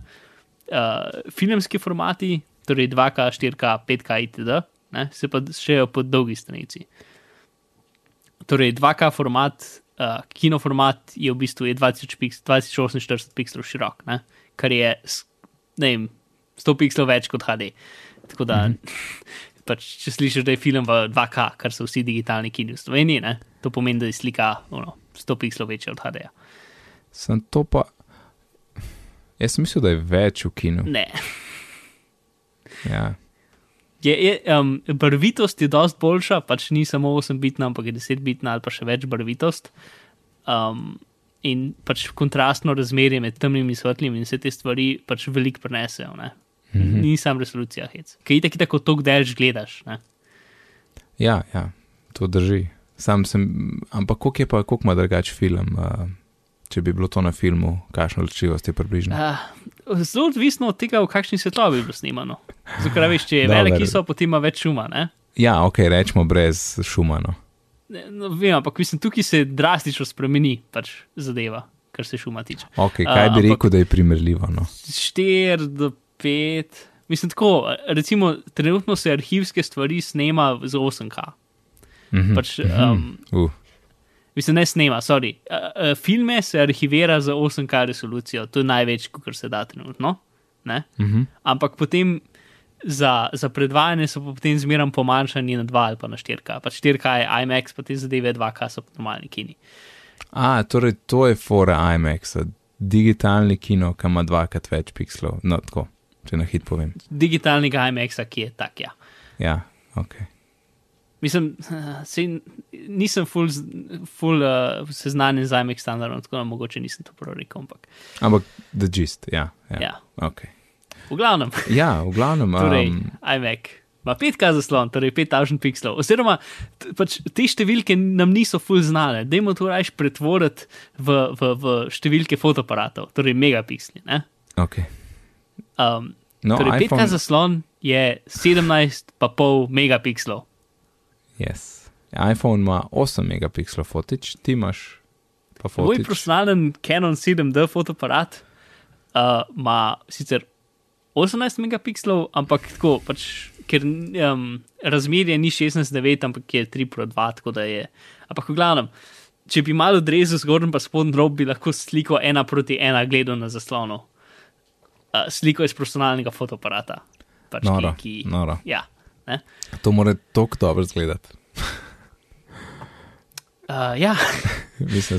Uh, filmski formati, torej 2K, 4K, 5K itd., ne, se pa štejejo po dolgi stranici. Torej, 2K format, uh, kino format je v bistvu je 20 piks, 2048 pikslov širok, ne? kar je ne vem, 100 pikslov več kot HD. Tako da, mm -hmm. pač, če slišiš, da je film v 2K, kar so vsi digitalni kini v Sloveniji, ne? to pomeni, da je slika ono, 100 pikslov večja od HD. -ja. Sem to pa. Jaz sem mislil, da je več v kinu. Ne. Ja. Je, je, um, barvitost je dosti boljša, pač ni samo 8-bitna, ampak je 10-bitna ali pa še več barvitost. Um, in pač kontrastno razmerje med temnim in svetlim in vse te stvari pač veliko prenesejo. Ne? Mm -hmm. Ni sam resolucija hec. Kaj tako tako tok delž gledaš. Ne? ja, ja, to drži. Sam sem, ampak koliko je pa, koliko ima drugač film, uh, če bi bilo to na filmu, kakšno ločljivost je približno. Uh, zelo odvisno od tega, v kakšni svetlobi je bilo snimano. Zakaj veš, če je Dober. veliki so, potem ima več šuma. Ne? Ja, ok, rečemo brez šuma. No. No, vem, ampak mislim, tukaj se drastično spremeni pač zadeva, kar se šuma tiče. Okay, A, kaj bi ampak- rekel, da je primerljivo? No? 4 do 5. Mislim, tako, recimo, trenutno se arhivske stvari snema z 8K. Mhm, Pač, mhm. um, Uh, mislim, ne snema, sorry. Uh, uh, filme se arhivira z 8K resolucijo, to je največ, kar se da trenutno. Ne? mhm. Ampak potem za, za predvajanje so pa potem zmeraj pomanjšani na 2 ali pa na 4K. Pač 4K je IMAX, pa te zadeve 2K so pa normalni kini. A, torej to je fora IMAX, digitalni kino, ki ima dvakrat več pikslov. No, tako, če na hit povem. Digitalnega IMAX-a, ki je tak, ja. Ja, ok. Mislim, sej, nisem full, z- full uh, seznanjen z IMAX standardom, tako da mogoče nisem to prav rekel. Ampak, Ampak the gist, ja. Ja, ja. okay. V glavnem, ja v glavnem. torej, Um, iMac ima 5K zaslon, torej 5000 pikslov. Oziroma, pač te številke nam niso full znane. Dajmo to rajš pretvoriti v, v, v številke fotoaparatov, torej megapiksli. ne. okay. Um, No, torej, 5K iPhone, zaslon je 17,5 megapikslov. Yes. iPhone ima 8 megapikslov fotič, ti imaš pa Moj fotič. profesionalen Canon 7D fotoaparat uh, ima sicer 18 megapikslov, ampak tako, pač, ker um, razmerje ni 16:9, ampak je 3:2, tako da je. Ampak v glavnem, če bi malo odrezal zgornji pa spodnji rob, bi lahko sliko ena proti ena gledal na zaslonu. Uh, sliko iz profesionalnega fotoaparata. Pač, Noro, ki, ki, noro. Ja, ne? To mora tako dobro izgledati. Uh, ja, Mislim,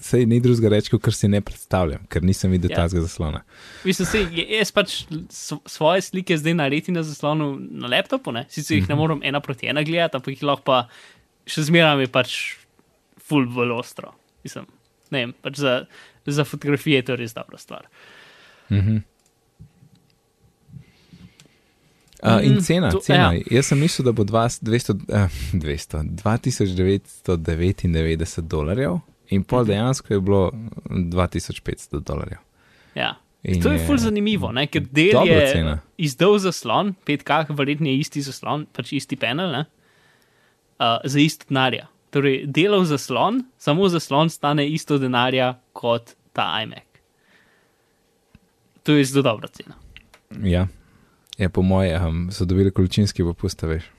sej ni drugega reči, kot si ne predstavljam, ker nisem videl Ja. tazga zaslona. mislim, se, jaz pač svoje slike zdaj naredi na zaslonu na laptopu, ne? sicer jih ne morem ena proti ena gledati, ampak jih lahko pa še zmeraj mi pač full bolj ostro. Mislim, ne vem, pač za, za fotografije je to res dobra stvar. Mhm. Uh, in Mm, cena, to- cena. ja. Ja. Jaz sem mislil, da bo 200, 200, uh, 200, 2999 dolarjev, in Mhm. pol dejansko je bilo 2500 dolarjev. Ja. In To je ful zanimivo, ne? ker del je cena. izdal zaslon, 5K, verjetno je isti zaslon, pač isti panel, ne? uh, za isto denarja. Torej, delov zaslon, samo zaslon stane isto denarja kot ta iMac. To je zelo dobra cena. Ja, ja po moje um, so dobili količinski popust, veš.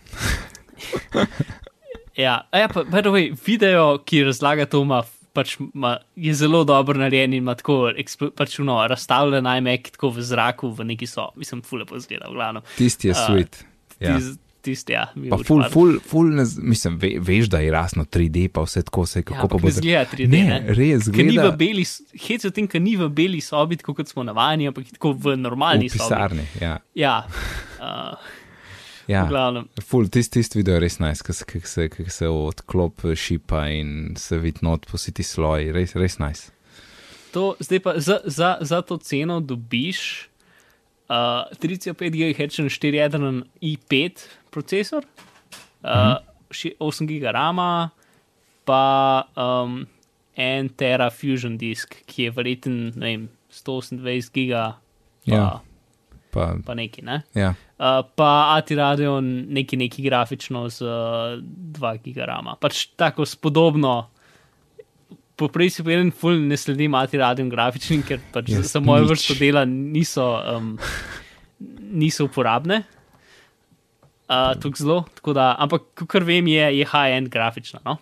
Ja, a ja pa, by the way, video, ki razlaga to, ima, pač, ima, je zelo dobro narejen in ima tako pač, no, razstavljen iMac tako v zraku, v neki so, mislim, fule pa zgleda, v glavnem. Tisti je sweet. Ja. Tist, tist, ja, Pa ful, ful, ful, ne, mislim, ve, veš, da je rasno 3D, pa vse tako se, Ja, kako pa ampak bo zgleda 3D. Ne, ne? res, Ker ni v zgleda beli, hec v tem, ker ni v beli sobi, tako kot smo navajeni, ampak tako v normalni v sobi. pisarni. Ja, Ja, uh, ja. Ful, tisti tist video je res najs, nice, kako se, kak se odklop šipa in se vidi not po ti sloji, res, res najs. Nice. To, zdaj pa za, za, za to ceno dobiš uh, 3,5 GHz 4-jedren i5 procesor, uh, uh, 8 GB RAM, pa um, en tera Fusion disk, ki je verjeten, ne vem, 128 GB, pa, Ja. Pa, pa neki, ne? ja, Uh, pa ATI Radio neki, neki grafično z uh, 2 gigarama. Pač tako spodobno. Poprej si povedal, ful ne sledim ATI Radio grafičnim, ker pač Jaz za mojo nič. vrsto dela niso, um, niso uporabne. Uh, tako zelo, tako da, ampak kar vem, je, je high-end grafična. No?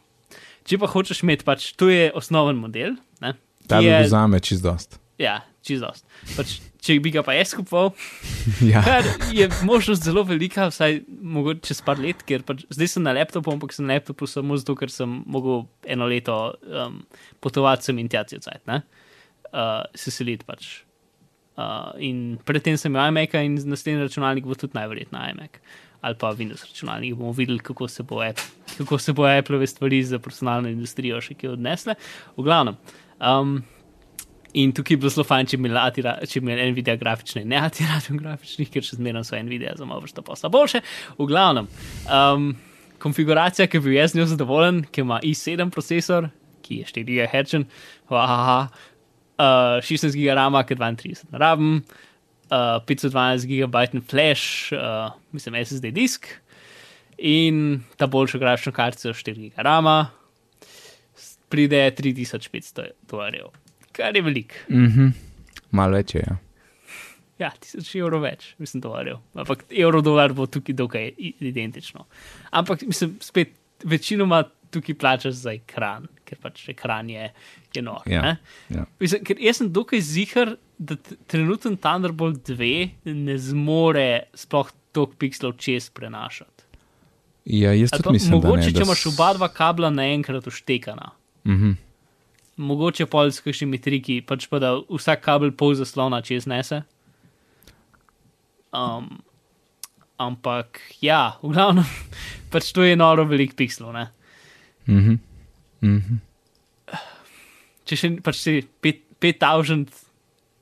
Če pa hočeš imeti, pač to je osnoven model. Ne? ta bi je, vzame čist dost. ja, čisto. Pač, če bi ga pa jaz kupoval, Ja, je možnost zelo velika, vsaj mogoče čez par let, ker pač zdaj sem na laptopu, ampak sem na laptopu samo zato, ker sem mogel eno leto um, potovati sem in tja cajt, ne? Uh, se seliti pač. Uh, in predtem sem imel iMac in naslednji računalnik bo tudi najverjetneje iMac ali pa Windows računalnik. Bomo videli, kako se bo, Apple, kako se bo Apple stvari za personalno industrijo še kje odnesle. V glavnem. Um, In tukaj je bilo zelo fajn, če bi imeli Nvidia grafične, ne atiratum grafičnih, ker še zmeraj so Nvidia za malo vrsta posla boljše. V glavnem, um, konfiguracija, ki bi jaz njo zadovoljen, ki ima i7 procesor, ki je 4 GHz, haha, uh, 16 GB RAM, ki 32 rabim, uh, 512 GB flash, uh, mislim SSD disk in ta boljša grafična kartica 4 GB RAM, pride 3500 dolarjev, kar je veliko. mhm. malo več je. Ja. Ja, tisoč evrov več, mislim, dolarjev. Ampak evro dolar bo tukaj dokaj identično. Ampak, mislim, spet večinoma tukaj plačaš za ekran, ker pač ekran je, nor. Ja, ne? ja. Mislim, ker jaz sem dokaj zihar, da t- trenuten Thunderbolt 2 ne zmore sploh toliko pikslov čez prenašati. ja, jaz tudi mislim, mogoče, da ne, če da imaš s- oba dva kabla naenkrat uštekana. Mhm. Mogoče pol s kakšnimi triki, pač pa da vsak kabel pol zaslona čez nese. Um, ampak ja, v glavnem, pač to je noro velik pixel. Ne? Mhm. Mhm. Če še pač si 5000,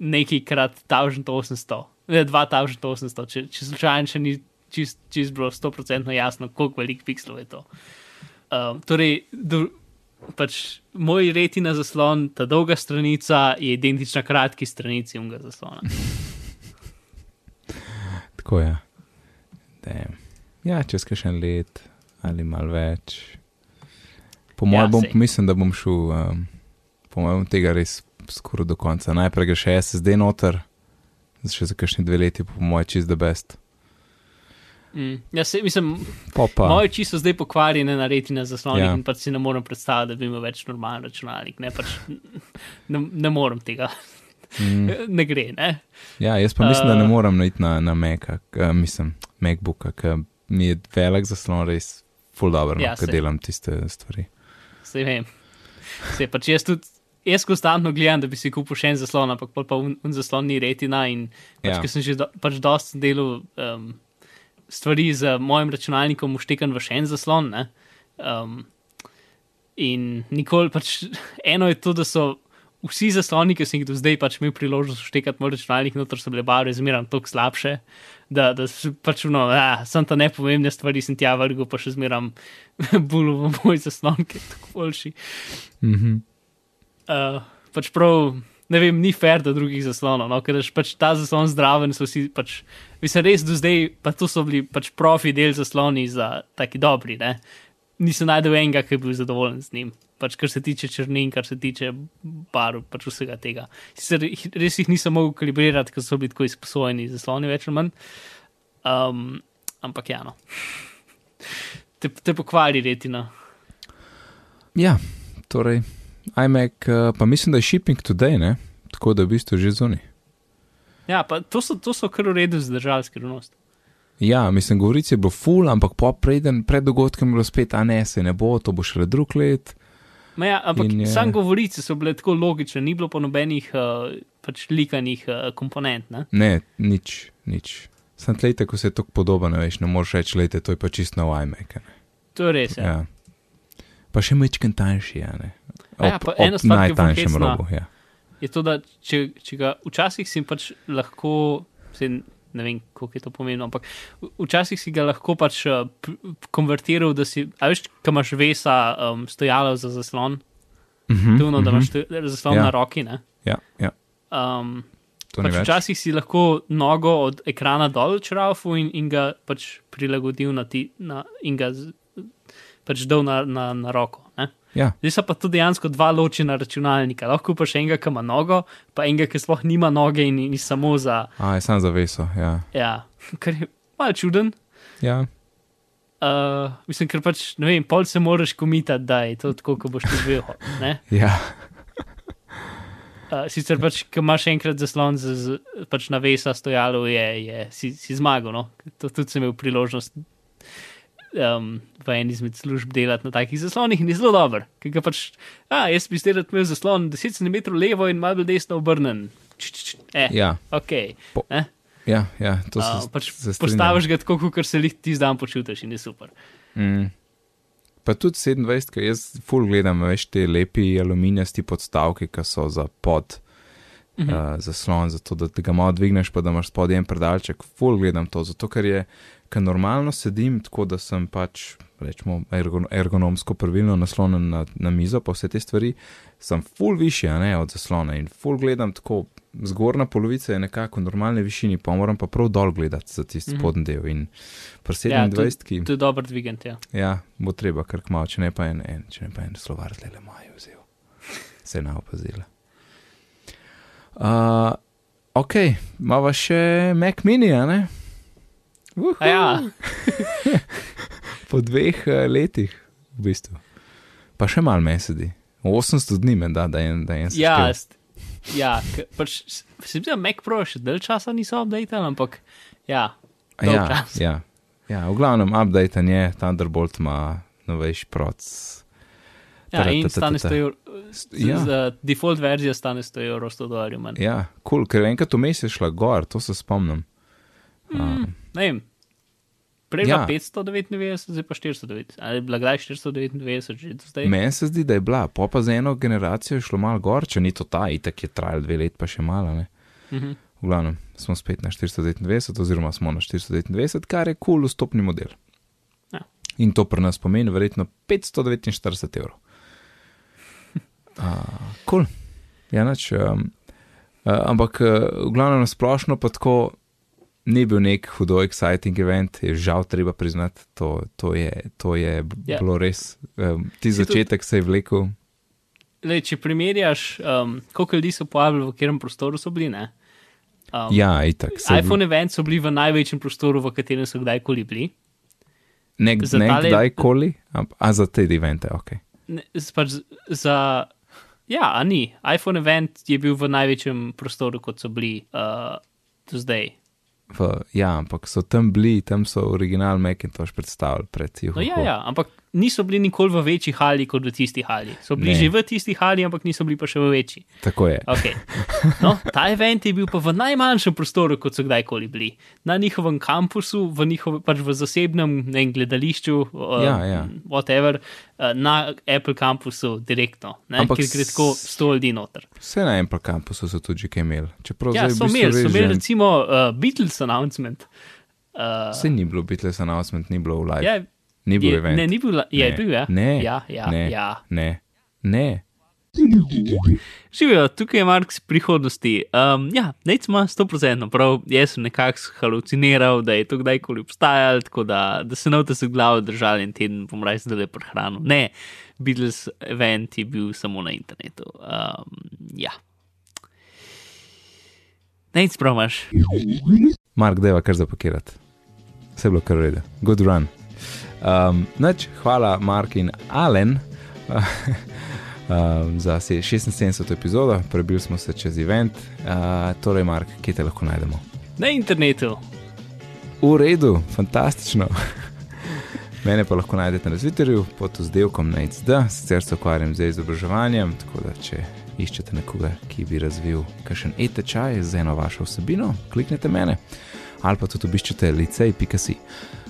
nekaj krat 1800, ne 2800, če, če slučajno še ni čist, čist bilo 100% jasno, koliko velik pixel je to. Um, torej, do, pač moj retina zaslon, ta dolga stranica je identična kratki stranici unga zaslona. Tako je. Damn. Ja, čez kakšen let ali malo več. Po Ja, mojem, bom, sej. mislim, da bom šel, um, po mojem, tega res skoraj do konca. Najprej gre še SSD noter, še za kakšne dve leti, po mojem, čist the best. Mm. Ja, se, mislim, Pa pa. moje oči so zdaj pokvarjene na retina zaslonih Ja. ja. in pač si ne morem predstavljati, da bi imel več normalen računalnik. Ne, pač, ne, ne morem tega, Mm, ne gre. Ne? ja, jaz pa mislim, da ne Uh, morem naiti na, na Maca, k- mislim, MacBooka, ker mi je velik zaslon res full dobro, no, Ja, ker sej. delam tiste stvari. Se vem. Se pač jaz tudi, jaz konstantno gledam, da bi si kupil še en zaslon, ampak pa un, un zaslon ni retina in pač, Ja. ker sem že do, pač dosti delal um, stvari z mojim računalnikom uštekan v še en zaslon, ne. Um, in nikoli pač, eno je to, da so vsi zasloni, ki sem jih do zdaj pač imel priložnost uštekati moj računalnik, noter so bile barve zmeraj toliko slabše, da, da pač no, ja, sem ta nepomembne stvari, sem tja vrgel, pa še zmeraj bulu v moj zaslon, ki je tako boljši. Mhm. Uh, pač prav, ne vem, ni fair do drugih zaslonov, no, ker pač ta zaslon zdraven, so vsi pač, mislim, res do zdaj, pa to so bili pač profi del zasloni za taki dobri, ne. Nisem najdel enega, ki je bil zadovoljen z njim. Pač, kar se tiče črnin, kar se tiče barv, pač vsega tega. Sicer res jih nisem mogel kalibrirati, ker so bili tako izposojeni zasloni, več ali manj. Um, ampak ja, no. Te, te pokvari retina. Ja, torej, iMac, uh, pa mislim, da je shipping today, ne? Tako da v bistvu že zunaj. Ja, pa to so, to so kar v redu zdržali skrivnost. Ja, mislim, govorice je bilo full, ampak po preden, pred dogodkom je bilo spet, a ne, se ne bo, to bo šele drug let. Ma Ja, ampak In je- sam govorice so bile tako logične, ni bilo pa nobenih uh, pač likanih uh, komponent. Ne? Ne, nič, nič. Sam tlejte, ko se je tako podoben, veš, ne moreš reči, lejte, to je pa čisto nov iMac. To je res. Ja. Ja. Pa še mečken tanjši, ja, ne. A ja, pa ena stvar, ki je najtanjšem robu, ja. Je to, da če, če ga včasih si pač lahko, se, ne vem, koliko je to pomembno, ampak včasih si ga lahko pač p- konvertiral, da si, a veš, kam imaš vesa um, stojalo za zaslon, Mhm, tuvno, da mhm. imaš to, zaslon Ja. na roki. Ne? Ja, ja, Um, to Pač včasih si lahko nogo od ekrana dol črafil in, in ga pač prilagodil na ti, na, in ga pač dal na, na, na roko. Ja, Zdaj so pa to dejansko dva ločena računalnika. Lahko pa še enega, ki ima nogo, pa enega, ki sploh nima noge in ni samo za. a je sam za veso, ja. Ja, kar je malo čuden. Ja, Uh, mislim, ker pač ne vem, pol se moraš komitati, da je to tako, kot boš ti ne. ja, Uh, sicer pač, ko imaš enkrat zaslon z, z pač na vesa stojalo, je, je si, si zmagal. No? To tudi sem imel priložnost um, v eni izmed služb delati na takih zaslonih in je zelo dober. Ker ga pač, a, jaz bi zdaj imel zaslon 10 cm levo in malo desno obrnen. Č, č, č, eh, ja, ok. Po- Eh? ja, ja, to Uh, se, pač se strinjam. postaviš ga tako, kot se jih ti zdaj počutiš in je super. Mm. Pa tudi 27, ker jaz full gledam, veš, te lepi aluminijasti podstavki, ki so za pod Mhm. uh, zaslon, zato da te ga malo dvigneš, pa da imaš spodaj en predalček. Full gledam to, zato ker je, ker normalno sedim tako, da sem pač, rečemo, ergon, ergonomsko pravilno naslonjen na, na mizo, pa vse te stvari, sem full višji, a ne od zaslona in full gledam tako. Zgornja polovica je nekako v normalni višini, pa moram pa prav dol gledati za tisti Mhm. spodnji del. In pri Ja, 27, ki. To je dober dvigant, ja. Ja, bo treba kar kmalo, če ne pa en, en, če ne pa en slovar zdaj le maju vzel. Se je naopazila. Uh, ok, imamo še Mac mini, a ne? Uhu, A ja, Po dveh uh, letih, v bistvu. Pa še malo mesedi. 800 dni da, da je da je en ja, ja pač, se mi zdi, da Mac Pro še dalj časa niso updated, ampak ja, ja, čas. ja, ja, v glavnem update je, Thunderbolt ima novejši proc. Ja in stane 100 evrov. Ja. Default verzija stane 100 evrov, 100 dolarjev manj. Ja, kul, cool, ker enkrat vmes je šla gor, to se spomnim. Mm, ne vem. Prej Ja. ja. 599, zdaj pa 499. Ali je bila kdaj 499 že zdaj? Meni se zdi, da je bila, pa pa za eno generacijo je šlo malo gor, če ni to ta, itak je trajal dve let, pa še malo. Ne? Mhm. V glavnem smo spet na 429, oziroma smo na 429, kar je kul cool vstopni model. Ja. In to pri nas pomeni verjetno 549 evrov. Uh, cool. Ja, nač, um, uh, ampak uh, v glavnem na splošno pa tako ni bil nek hudo exciting event, je žal treba priznati, to, to je, to je b- Ja. bilo res. Um, ti Si tudi- začetek se je vlekel. Lej, če primerjaš, um, koliko ljudi so povabili, v katerem prostoru so bili, ne? Um, Ja, itak. iPhone event so bili v največjem prostoru, v katerem so kdajkoli bili. Ne, za ne tale- kdajkoli, a za te evente, ok. Ne, pač za. Ja, a ni. iPhone event je bil v največjem prostoru, kot so bili uh, do zdaj. V, ja, ampak so tam bili, tam so original Macintosh predstavili pred juho. No, ja, ja, ampak niso bili nikoli v večji hali kot v tisti hali. So bili Ne. že v tisti hali, ampak niso bili pa še v večji. Tako je. Okay. No, ta event je bil pa v najmanjšem prostoru, kot so kdajkoli bili. Na njihovem kampusu, v njihovem pač v zasebnem ne, vem, gledališču, uh, Ja, ja. whatever, uh, na Apple kampusu direktno, ne, Ampak kjer gre tako sto ljudi noter. Vse na Apple kampusu so tudi kaj imeli. Čeprav Ja, so imeli, so imeli že- recimo uh, Beatles announcement. Uh, Saj ni bilo Beatles announcement, ni bilo v live. ja, ni bil je, event. ne, ni bil, la- je Ne. bil, ja. Ne, ja, ja, ne, ja. ne, ne. Živijo, tukaj je Mark iz prihodnosti. Um, ja, nec ima 100% prav, jaz sem nekako haluciniral, da je to kdajkoli obstajalo, tako da, da se novte se glavo držali in teden bom raje zdaj prehranil. Ne, Beatles event je bil samo na internetu. Um, ja. Nec prav imaš. Mark, deva kar zapakirati. Vse je bilo kar rede. Good run. Um, nač, hvala Mark in Alen um, za se- 76. epizodo, prebili smo se čez event. Uh, torej, Mark, kje te lahko najdemo? Na internetu. V redu, fantastično. Mene pa lahko najdete na Twitterju pod vzdelkom NHD, sicer se ukvarjam z izobraževanjem, tako da če iščete nekoga, ki bi razvil kakšen e-tečaj z eno vašo vsebino, kliknite mene ali pa tudi obiščite licej.si.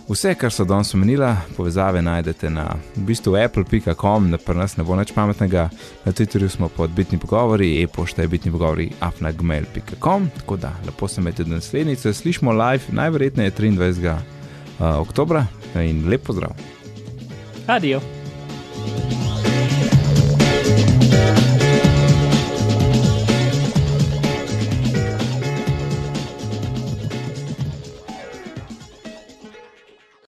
Vse, kar so danes omenila, povezave najdete na v bistvu apple.com, na pri nas ne bo nič pametnega, na Twitterju smo pod bitni pogovori, e-pošta je bitni pogovori afnagmail.com, tako da lepo se imejte do naslednjice, slišmo live, najverjetneje 23. Uh, oktobra in lep pozdrav. Adijo.